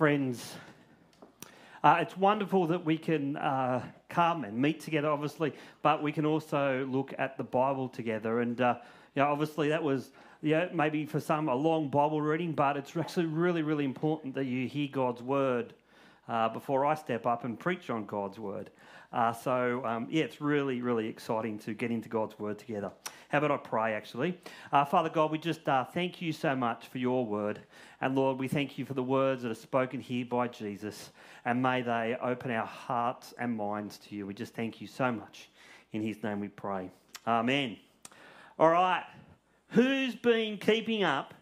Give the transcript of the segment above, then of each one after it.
friends. Uh, it's wonderful that we can uh, come and meet together, obviously, but we can also look at the Bible together. And uh, you know, obviously, that was yeah, maybe for some a long Bible reading, but it's actually really, really important that you hear God's word uh, before I step up and preach on God's word. Uh, so, um, yeah, it's really, really exciting to get into God's word together. How about I pray, actually? Uh, Father God, we just uh, thank you so much for your word. And Lord, we thank you for the words that are spoken here by Jesus. And may they open our hearts and minds to you. We just thank you so much. In his name we pray. Amen. All right. Who's been keeping up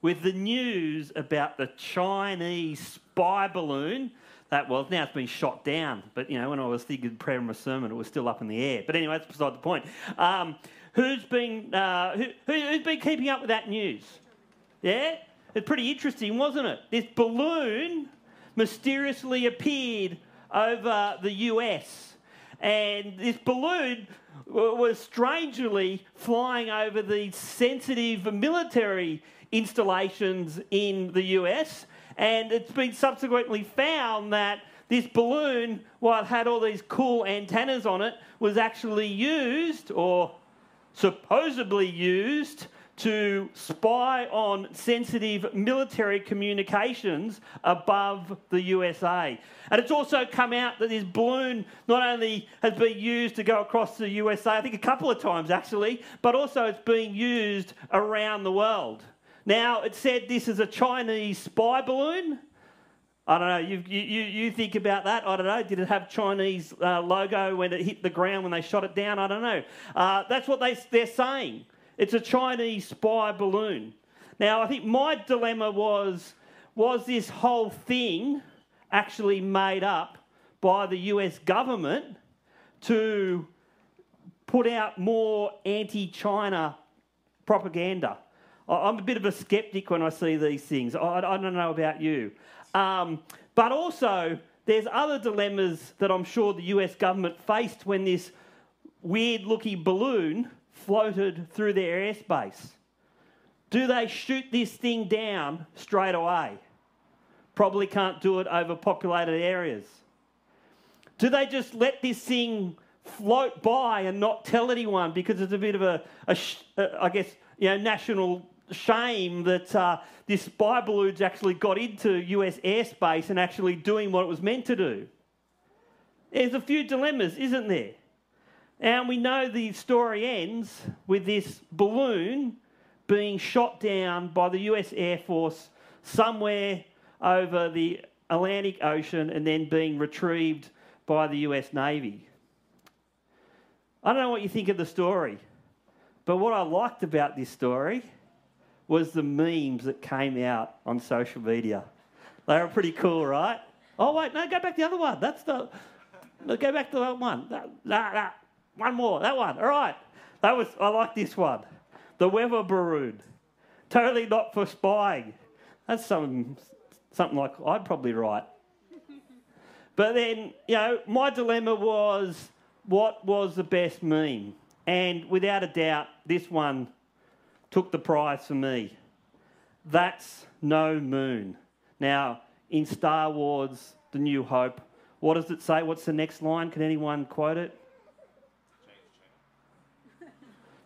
with the news about the Chinese spy balloon? That was now it's been shot down, but you know when I was thinking prayer in my sermon, it was still up in the air. But anyway, that's beside the point. Um, who's been uh, who, who's been keeping up with that news? Yeah, it's pretty interesting, wasn't it? This balloon mysteriously appeared over the US, and this balloon was strangely flying over the sensitive military installations in the US. And it's been subsequently found that this balloon, while it had all these cool antennas on it, was actually used or supposedly used to spy on sensitive military communications above the USA. And it's also come out that this balloon not only has been used to go across the USA, I think a couple of times actually, but also it's being used around the world. Now, it said this is a Chinese spy balloon. I don't know. You, you, you think about that. I don't know. Did it have Chinese uh, logo when it hit the ground when they shot it down? I don't know. Uh, that's what they, they're saying. It's a Chinese spy balloon. Now, I think my dilemma was was this whole thing actually made up by the US government to put out more anti China propaganda? I'm a bit of a skeptic when I see these things. I, I don't know about you. Um, but also, there's other dilemmas that I'm sure the US government faced when this weird looking balloon floated through their airspace. Do they shoot this thing down straight away? Probably can't do it over populated areas. Do they just let this thing float by and not tell anyone because it's a bit of a, a, a I guess, you know, national shame that uh, this spy balloon's actually got into US airspace and actually doing what it was meant to do. There's a few dilemmas, isn't there? And we know the story ends with this balloon being shot down by the US Air Force somewhere over the Atlantic Ocean and then being retrieved by the US Navy. I don't know what you think of the story, but what I liked about this story was the memes that came out on social media. They were pretty cool, right? Oh, wait, no, go back to the other one. That's the. No, go back to that one. That, that, that. One more, that one. All right. That was, I like this one. The weather balloon. Totally not for spying. That's some, something like I'd probably write. but then, you know, my dilemma was what was the best meme? And without a doubt, this one took the prize for me. That's no moon. Now, in Star Wars The New Hope, what does it say? What's the next line? Can anyone quote it? Change channel?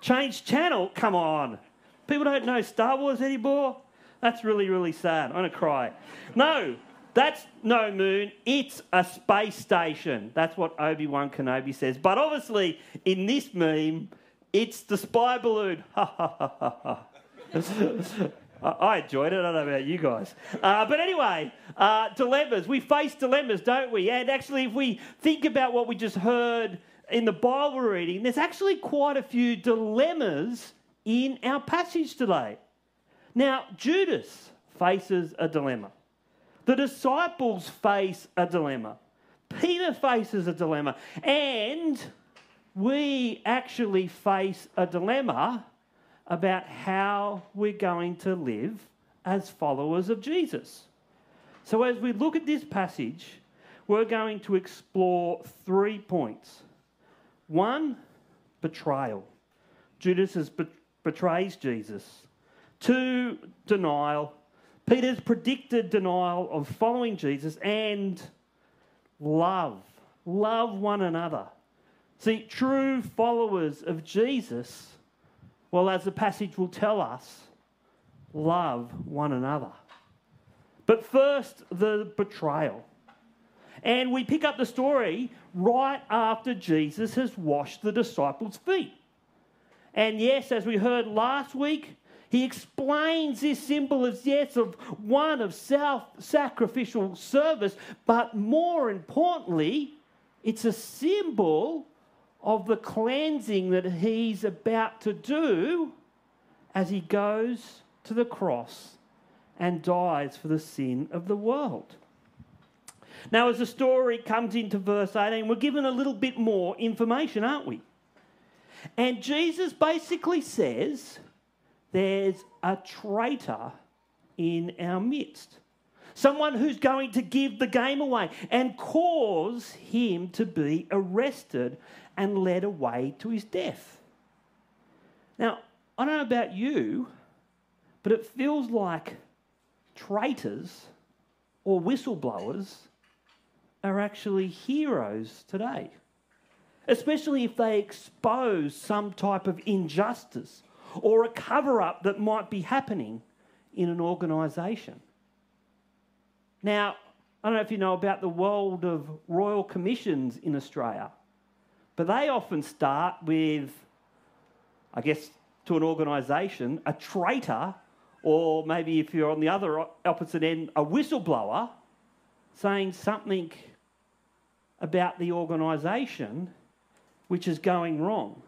Change channel? Come on. People don't know Star Wars anymore? That's really, really sad. I'm going to cry. No, that's no moon. It's a space station. That's what Obi Wan Kenobi says. But obviously, in this meme, it's the spy balloon. Ha ha ha ha. I enjoyed it. I don't know about you guys. Uh, but anyway, uh, dilemmas. We face dilemmas, don't we? And actually, if we think about what we just heard in the Bible reading, there's actually quite a few dilemmas in our passage today. Now, Judas faces a dilemma. The disciples face a dilemma. Peter faces a dilemma. And we actually face a dilemma about how we're going to live as followers of Jesus. So, as we look at this passage, we're going to explore three points. One, betrayal. Judas be- betrays Jesus. Two, denial. Peter's predicted denial of following Jesus and love. Love one another. See, true followers of Jesus, well, as the passage will tell us, love one another. But first, the betrayal. And we pick up the story right after Jesus has washed the disciples' feet. And yes, as we heard last week, he explains this symbol as yes, of one of self sacrificial service, but more importantly, it's a symbol of the cleansing that he's about to do as he goes to the cross and dies for the sin of the world. Now, as the story comes into verse 18, we're given a little bit more information, aren't we? And Jesus basically says there's a traitor in our midst. Someone who's going to give the game away and cause him to be arrested and led away to his death. Now, I don't know about you, but it feels like traitors or whistleblowers are actually heroes today, especially if they expose some type of injustice or a cover up that might be happening in an organisation. Now, I don't know if you know about the world of royal commissions in Australia, but they often start with, I guess, to an organisation, a traitor, or maybe if you're on the other opposite end, a whistleblower saying something about the organisation which is going wrong.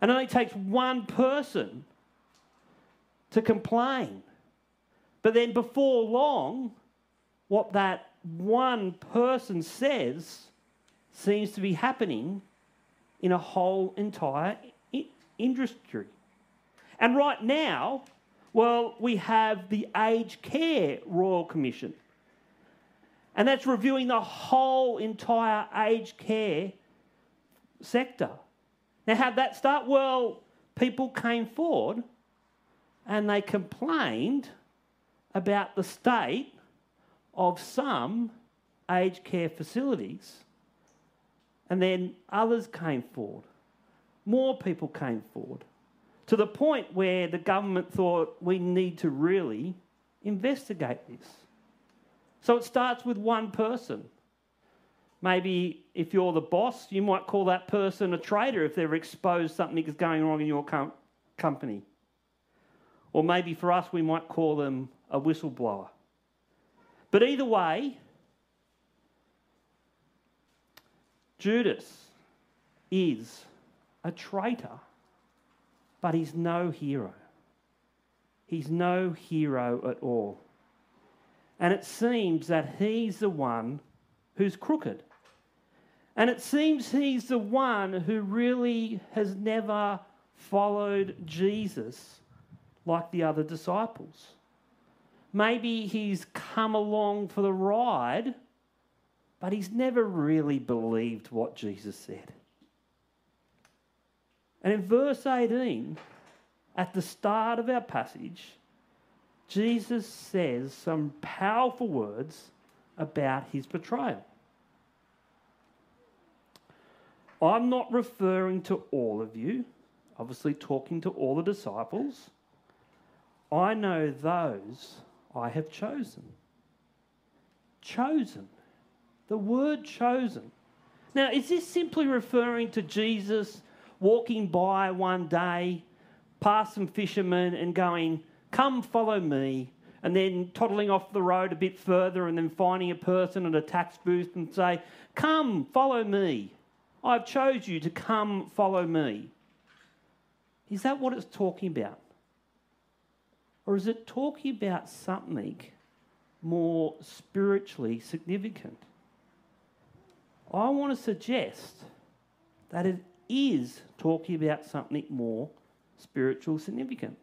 And it only takes one person to complain. But then before long, what that one person says seems to be happening in a whole entire industry. And right now, well, we have the Aged Care Royal Commission. And that's reviewing the whole entire aged care sector. Now, how'd that start? Well, people came forward and they complained about the state of some aged care facilities. And then others came forward. More people came forward to the point where the government thought we need to really investigate this. So it starts with one person. Maybe if you're the boss, you might call that person a traitor if they've exposed something is going wrong in your com- company. Or maybe for us, we might call them a whistleblower. But either way, Judas is a traitor, but he's no hero. He's no hero at all. And it seems that he's the one who's crooked. And it seems he's the one who really has never followed Jesus like the other disciples. Maybe he's come along for the ride, but he's never really believed what Jesus said. And in verse 18, at the start of our passage, Jesus says some powerful words about his betrayal. I'm not referring to all of you, obviously, talking to all the disciples. I know those I have chosen. Chosen. The word chosen. Now, is this simply referring to Jesus walking by one day, past some fishermen, and going, Come follow me, and then toddling off the road a bit further, and then finding a person at a tax booth and say, Come follow me. I've chose you to come follow me. Is that what it's talking about? Or is it talking about something more spiritually significant? I want to suggest that it is talking about something more spiritual significant.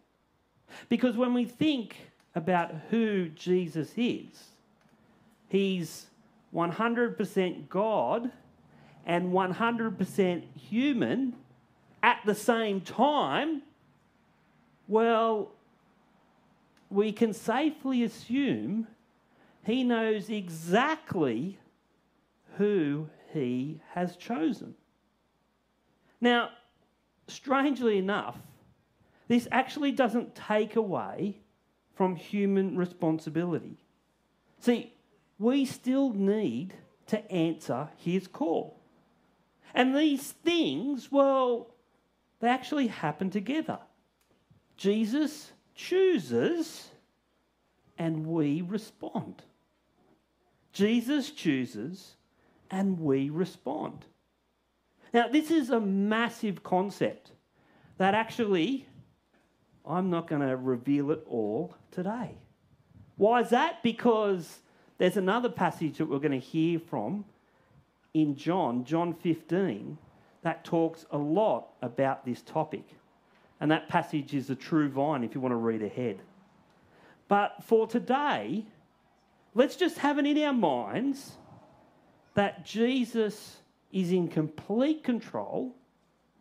Because when we think about who Jesus is, he's 100% God and 100% human at the same time, well, we can safely assume he knows exactly who he has chosen. Now, strangely enough, this actually doesn't take away from human responsibility. See, we still need to answer his call. And these things, well, they actually happen together. Jesus chooses and we respond. Jesus chooses and we respond. Now, this is a massive concept that actually I'm not going to reveal it all today. Why is that? Because there's another passage that we're going to hear from in John, John 15, that talks a lot about this topic. And that passage is the true vine if you want to read ahead. But for today, let's just have it in our minds that Jesus is in complete control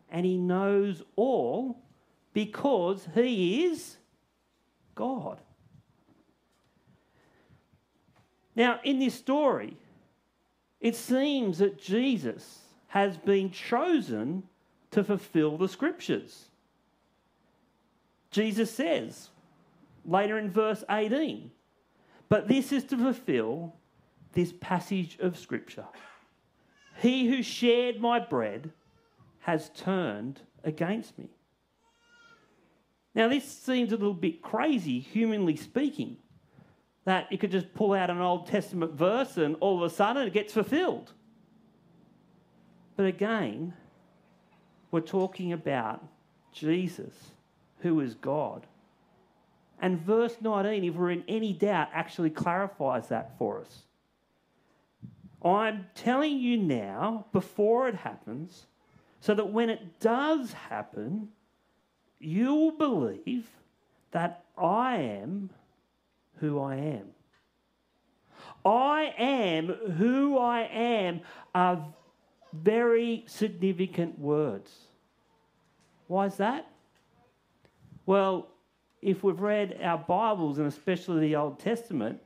and he knows all because he is God. Now, in this story, it seems that Jesus has been chosen to fulfill the scriptures. Jesus says later in verse 18, but this is to fulfill this passage of scripture. He who shared my bread has turned against me. Now, this seems a little bit crazy, humanly speaking, that you could just pull out an Old Testament verse and all of a sudden it gets fulfilled. But again, we're talking about Jesus, who is God. And verse 19, if we're in any doubt, actually clarifies that for us. I'm telling you now, before it happens, so that when it does happen, you will believe that I am who I am. I am who I am are very significant words. Why is that? Well, if we've read our Bibles, and especially the Old Testament,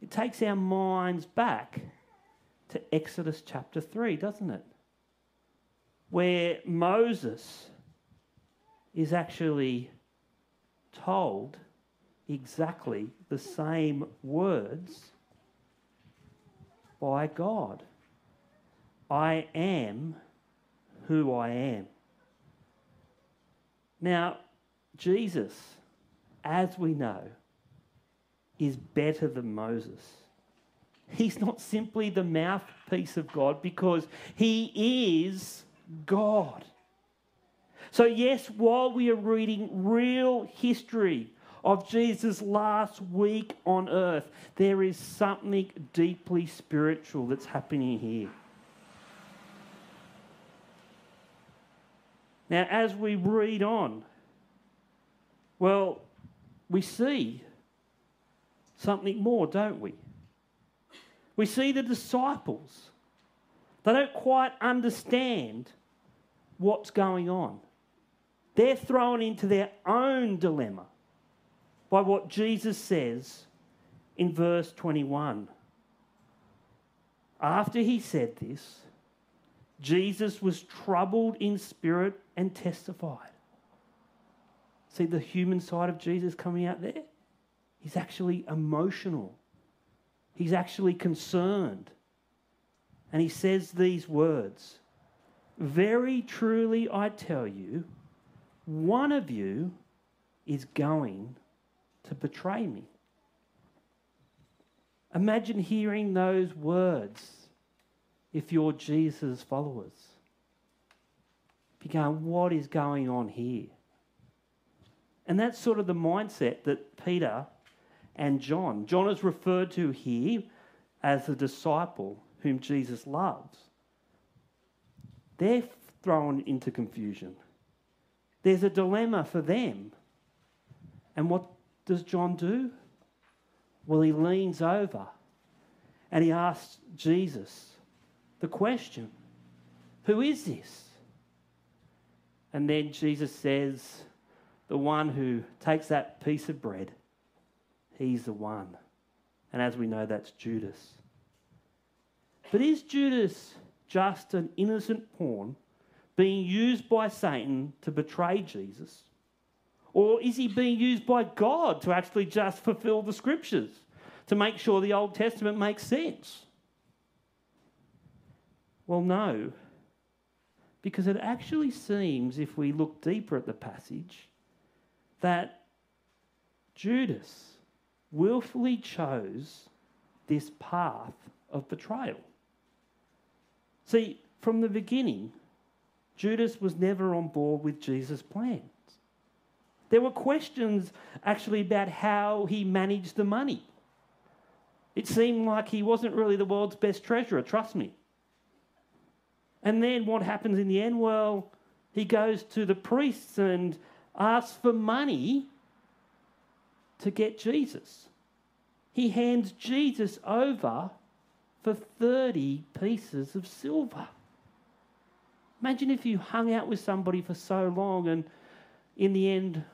it takes our minds back to Exodus chapter 3, doesn't it? Where Moses is actually told exactly the same words by God. I am who I am. Now, Jesus, as we know, is better than Moses. He's not simply the mouthpiece of God because he is God. So, yes, while we are reading real history of Jesus' last week on earth, there is something deeply spiritual that's happening here. Now, as we read on, well, we see something more, don't we? We see the disciples. They don't quite understand what's going on. They're thrown into their own dilemma by what Jesus says in verse 21. After he said this, Jesus was troubled in spirit and testified. See the human side of Jesus coming out there? He's actually emotional. He's actually concerned. And he says these words Very truly I tell you, one of you is going to betray me. Imagine hearing those words if you're Jesus' followers. If you're going, what is going on here? And that's sort of the mindset that Peter and John, John is referred to here as the disciple whom Jesus loves. They're thrown into confusion. There's a dilemma for them. And what does John do? Well, he leans over and he asks Jesus the question Who is this? And then Jesus says, the one who takes that piece of bread, he's the one. And as we know, that's Judas. But is Judas just an innocent pawn being used by Satan to betray Jesus? Or is he being used by God to actually just fulfill the scriptures, to make sure the Old Testament makes sense? Well, no. Because it actually seems, if we look deeper at the passage, that Judas willfully chose this path of betrayal. See, from the beginning, Judas was never on board with Jesus' plans. There were questions actually about how he managed the money. It seemed like he wasn't really the world's best treasurer, trust me. And then what happens in the end? Well, he goes to the priests and asks for money to get Jesus. He hands Jesus over for 30 pieces of silver. Imagine if you hung out with somebody for so long and in the end,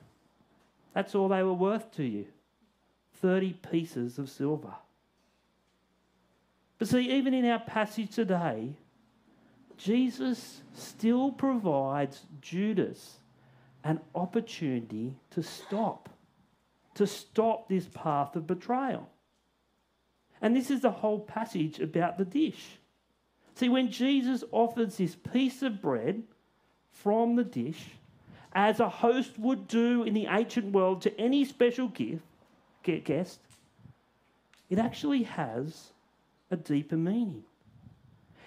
that's all they were worth to you 30 pieces of silver. But see, even in our passage today, Jesus still provides Judas an opportunity to stop, to stop this path of betrayal. And this is the whole passage about the dish. See, when Jesus offers this piece of bread from the dish, as a host would do in the ancient world to any special gift, guest, it actually has a deeper meaning.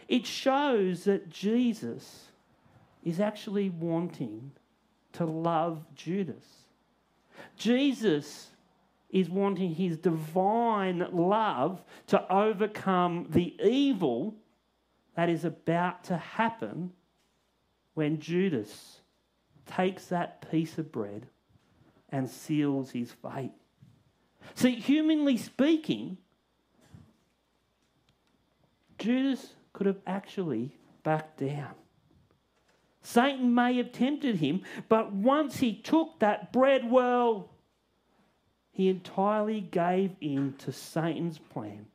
It shows that Jesus is actually wanting to love Judas. Jesus is wanting his divine love to overcome the evil that is about to happen when Judas takes that piece of bread and seals his fate. See, humanly speaking, Judas could have actually backed down. Satan may have tempted him, but once he took that bread, well, he entirely gave in to Satan's plan.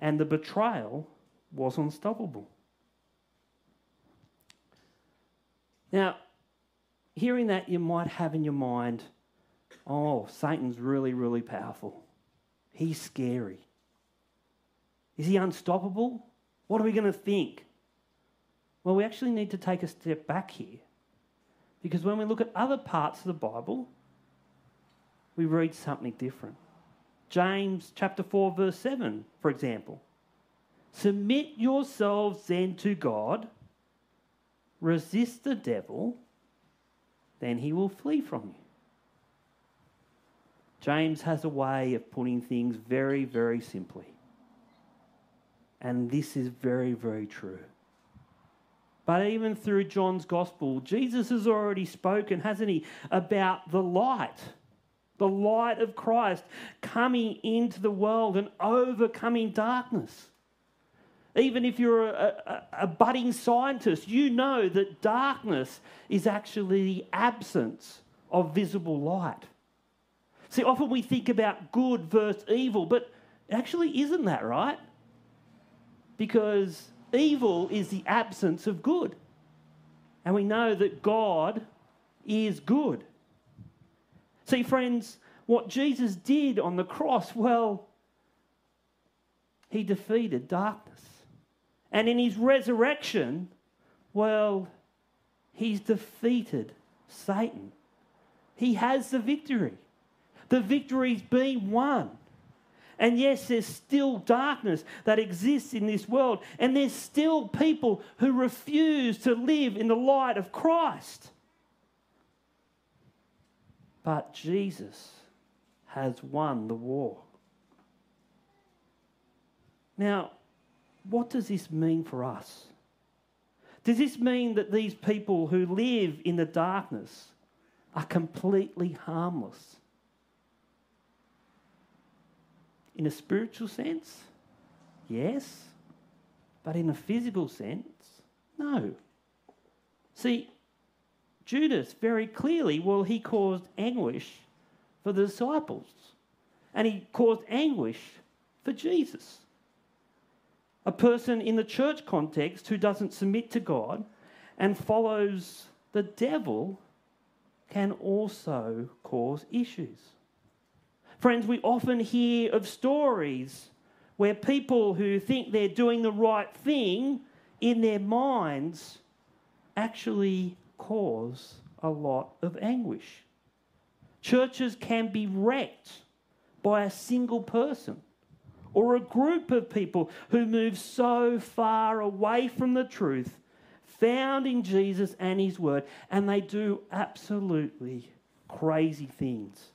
And the betrayal was unstoppable. Now, hearing that, you might have in your mind, oh, Satan's really, really powerful. He's scary. Is he unstoppable? What are we going to think? Well, we actually need to take a step back here. Because when we look at other parts of the Bible, we read something different. James chapter 4, verse 7, for example. Submit yourselves then to God, resist the devil, then he will flee from you. James has a way of putting things very, very simply. And this is very, very true. But even through John's gospel, Jesus has already spoken, hasn't he, about the light, the light of Christ coming into the world and overcoming darkness. Even if you're a, a, a, budding scientist, you know that darkness is actually the absence of visible light. See, often we think about good versus evil, but actually isn't that, right? Because evil is the absence of good. And we know that God is good. See, friends, what Jesus did on the cross, well, he defeated darkness. And in his resurrection, well, he's defeated Satan. He has the victory. The victory's been won. And yes, there's still darkness that exists in this world, and there's still people who refuse to live in the light of Christ. But Jesus has won the war. Now, what does this mean for us? Does this mean that these people who live in the darkness are completely harmless? In a spiritual sense, yes. But in a physical sense, no. See, Judas very clearly, well, he caused anguish for the disciples, and he caused anguish for Jesus. A person in the church context who doesn't submit to God and follows the devil can also cause issues. Friends, we often hear of stories where people who think they're doing the right thing in their minds actually cause a lot of anguish. Churches can be wrecked by a single person or a group of people who move so far away from the truth found in Jesus and His Word, and they do absolutely crazy things.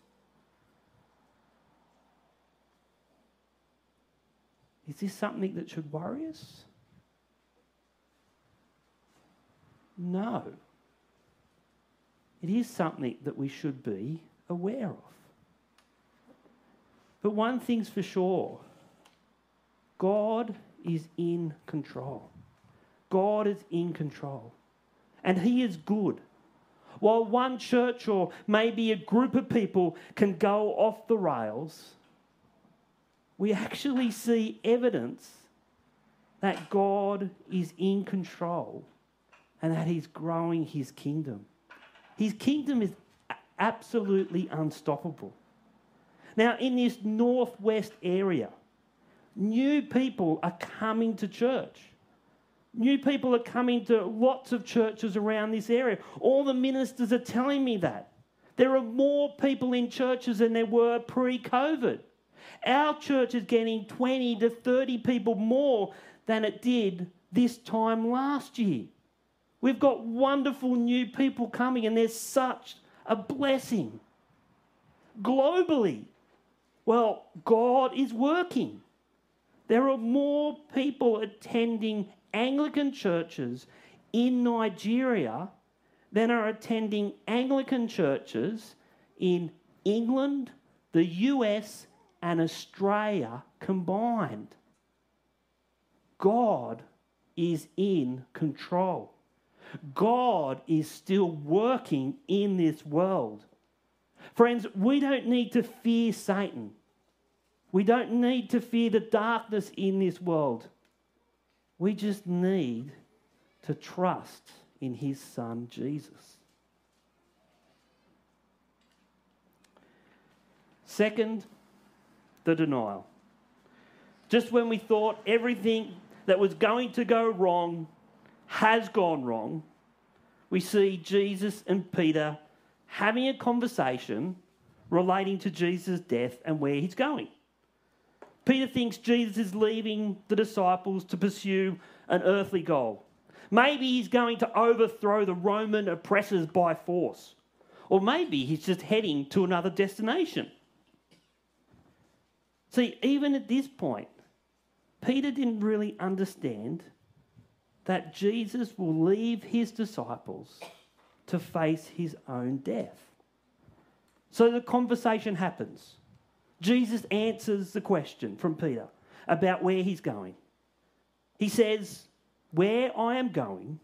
Is this something that should worry us? No. It is something that we should be aware of. But one thing's for sure God is in control. God is in control. And He is good. While one church or maybe a group of people can go off the rails, we actually see evidence that God is in control and that He's growing His kingdom. His kingdom is absolutely unstoppable. Now, in this northwest area, new people are coming to church. New people are coming to lots of churches around this area. All the ministers are telling me that. There are more people in churches than there were pre COVID. Our church is getting 20 to 30 people more than it did this time last year. We've got wonderful new people coming, and there's such a blessing. Globally, well, God is working. There are more people attending Anglican churches in Nigeria than are attending Anglican churches in England, the US, and Australia combined. God is in control. God is still working in this world. Friends, we don't need to fear Satan. We don't need to fear the darkness in this world. We just need to trust in his son Jesus. Second, the denial. Just when we thought everything that was going to go wrong has gone wrong, we see Jesus and Peter having a conversation relating to Jesus' death and where he's going. Peter thinks Jesus is leaving the disciples to pursue an earthly goal. Maybe he's going to overthrow the Roman oppressors by force. Or maybe he's just heading to another destination. See, even at this point, Peter didn't really understand that Jesus will leave his disciples to face his own death. So the conversation happens. Jesus answers the question from Peter about where he's going. He says, Where I am going,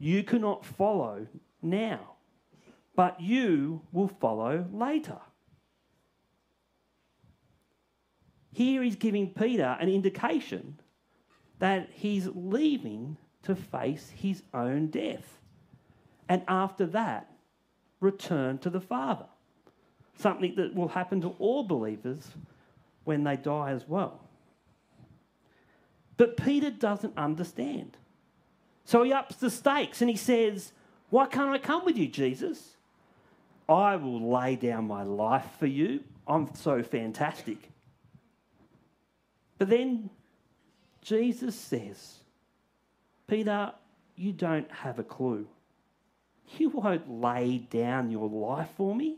you cannot follow now, but you will follow later. Here he's giving Peter an indication that he's leaving to face his own death. And after that, return to the Father. Something that will happen to all believers when they die as well. But Peter doesn't understand. So he ups the stakes and he says, Why can't I come with you, Jesus? I will lay down my life for you. I'm so fantastic. But then Jesus says, Peter, you don't have a clue. You won't lay down your life for me.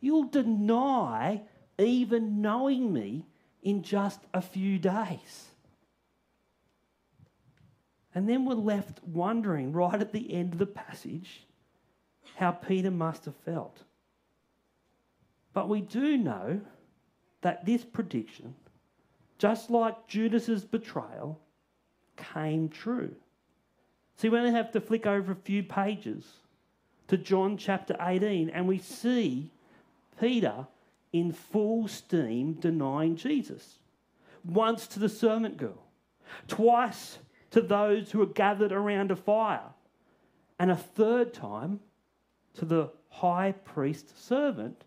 You'll deny even knowing me in just a few days. And then we're left wondering right at the end of the passage how Peter must have felt. But we do know that this prediction, just like Judas's betrayal, came true. See, we only have to flick over a few pages to John chapter 18 and we see Peter in full steam denying Jesus. Once to the servant girl, twice to those who are gathered around a fire, and a third time to the high priest servant.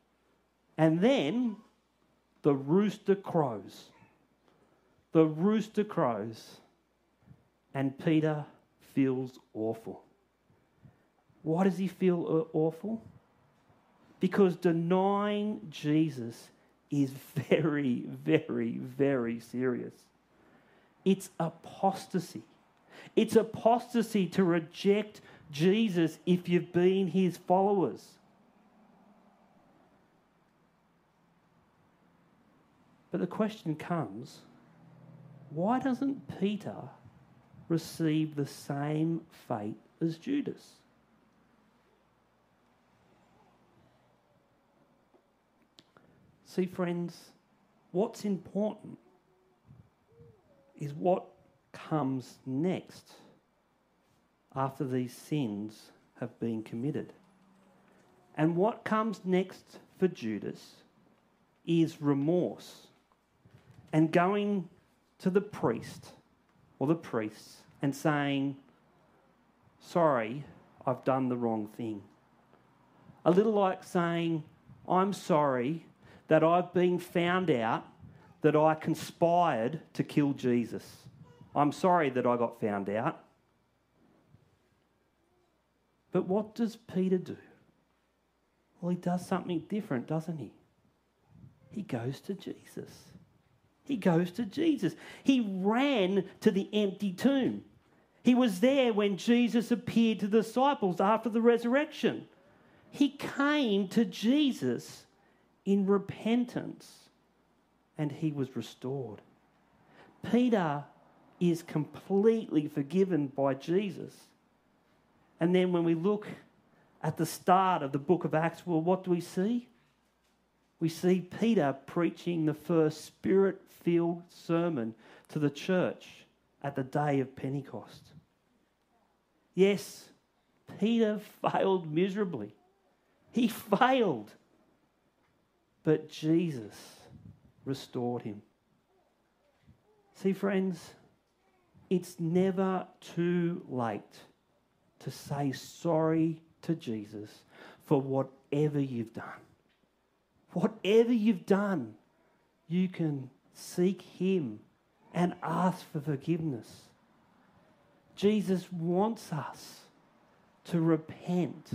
And then the rooster crows. The rooster crows, and Peter feels awful. Why does he feel uh, awful? Because denying Jesus is very, very, very serious. It's apostasy. It's apostasy to reject Jesus if you've been his followers. But the question comes why doesn't Peter receive the same fate as Judas? See, friends, what's important is what comes next after these sins have been committed. And what comes next for Judas is remorse and going to the priest or the priests and saying, Sorry, I've done the wrong thing. A little like saying, I'm sorry that I've been found out that I conspired to kill Jesus. I'm sorry that I got found out. But what does Peter do? Well, he does something different, doesn't he? He goes to Jesus. He goes to Jesus. He ran to the empty tomb. He was there when Jesus appeared to the disciples after the resurrection. He came to Jesus in repentance and he was restored. Peter is completely forgiven by Jesus. And then when we look at the start of the book of Acts, well, what do we see? We see Peter preaching the first spirit filled sermon to the church at the day of Pentecost. Yes, Peter failed miserably. He failed. But Jesus restored him. See, friends, it's never too late to say sorry to Jesus for whatever you've done. Whatever you've done, you can seek Him and ask for forgiveness. Jesus wants us to repent.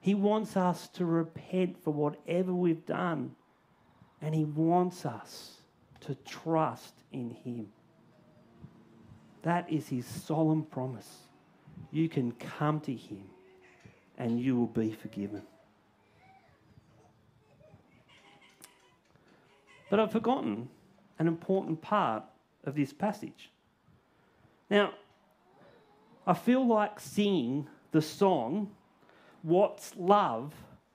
He wants us to repent for whatever we've done, and He wants us to trust in Him. That is His solemn promise you can come to Him and you will be forgiven. But I've forgotten an important part of this passage. Now, I feel like singing the song, What's Love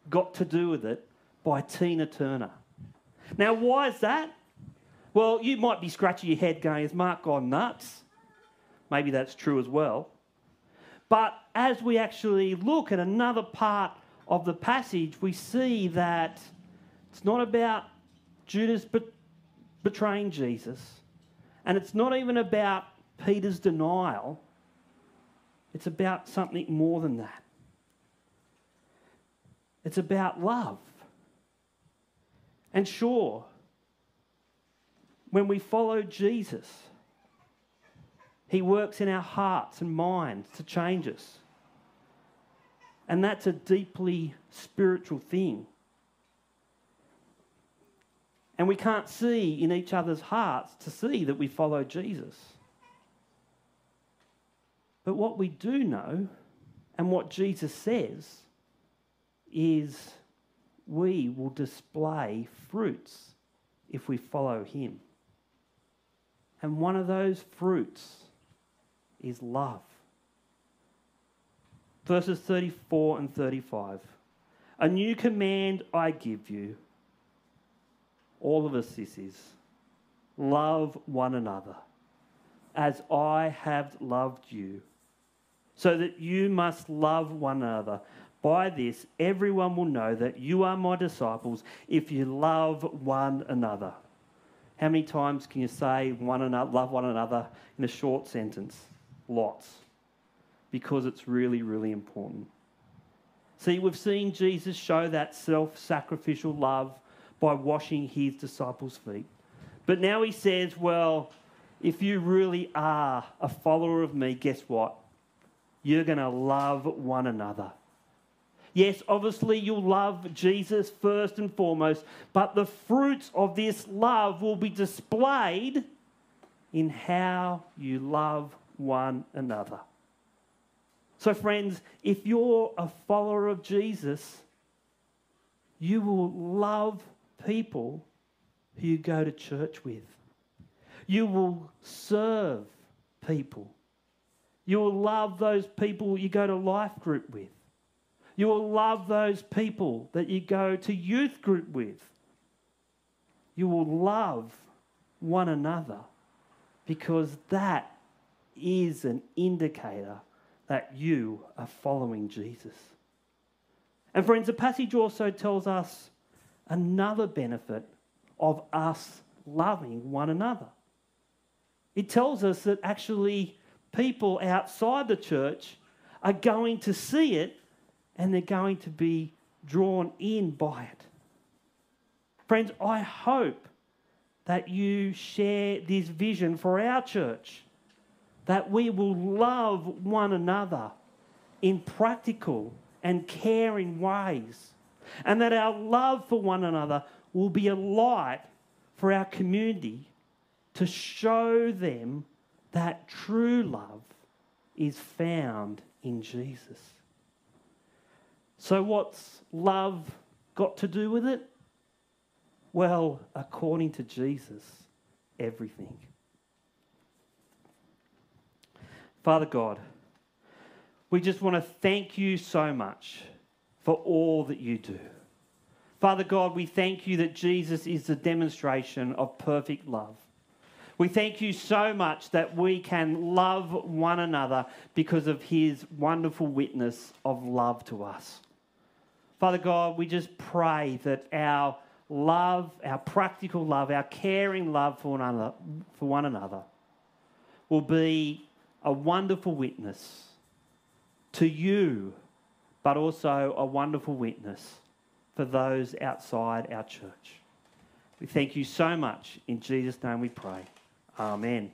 Got to Do with It by Tina Turner. Now, why is that? Well, you might be scratching your head going, Is Mark gone nuts? Maybe that's true as well. But as we actually look at another part of the passage, we see that it's not about Judas betraying Jesus, and it's not even about Peter's denial. It's about something more than that. It's about love. And sure, when we follow Jesus, he works in our hearts and minds to change us. And that's a deeply spiritual thing. And we can't see in each other's hearts to see that we follow Jesus. But what we do know, and what Jesus says, is we will display fruits if we follow him. And one of those fruits is love. Verses 34 and 35. A new command I give you. All of us, this is love one another as I have loved you, so that you must love one another. By this, everyone will know that you are my disciples if you love one another. How many times can you say one another, love one another in a short sentence? Lots. Because it's really, really important. See, we've seen Jesus show that self sacrificial love by washing his disciples' feet. But now he says, well, if you really are a follower of me, guess what? You're going to love one another. Yes, obviously, you'll love Jesus first and foremost, but the fruits of this love will be displayed in how you love one another. So, friends, if you're a follower of Jesus, you will love people who you go to church with. You will serve people. You will love those people you go to life group with. You will love those people that you go to youth group with. You will love one another because that is an indicator that you are following Jesus. And friends, the passage also tells us another benefit of us loving one another. It tells us that actually people outside the church are going to see it and they're going to be drawn in by it. Friends, I hope that you share this vision for our church, that we will love one another in practical and caring ways and that our love for one another will be a light for our community to show them that true love is found in Jesus. So, what's love got to do with it? Well, according to Jesus, everything. Father God, we just want to thank you so much for all that you do. Father God, we thank you that Jesus is the demonstration of perfect love. We thank you so much that we can love one another because of his wonderful witness of love to us. Father God, we just pray that our love, our practical love, our caring love for one another, for one another will be a wonderful witness to you but also a wonderful witness for those outside our church. We thank you so much. In Jesus' name we pray. Amen.